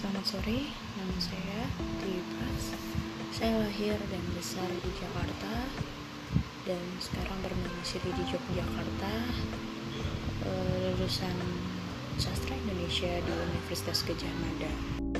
Selamat sore, nama saya Pras. Saya lahir dan besar di Jakarta dan sekarang berdomisili di Yogyakarta. Eh, lulusan sastra Indonesia di Universitas Gajah Mada.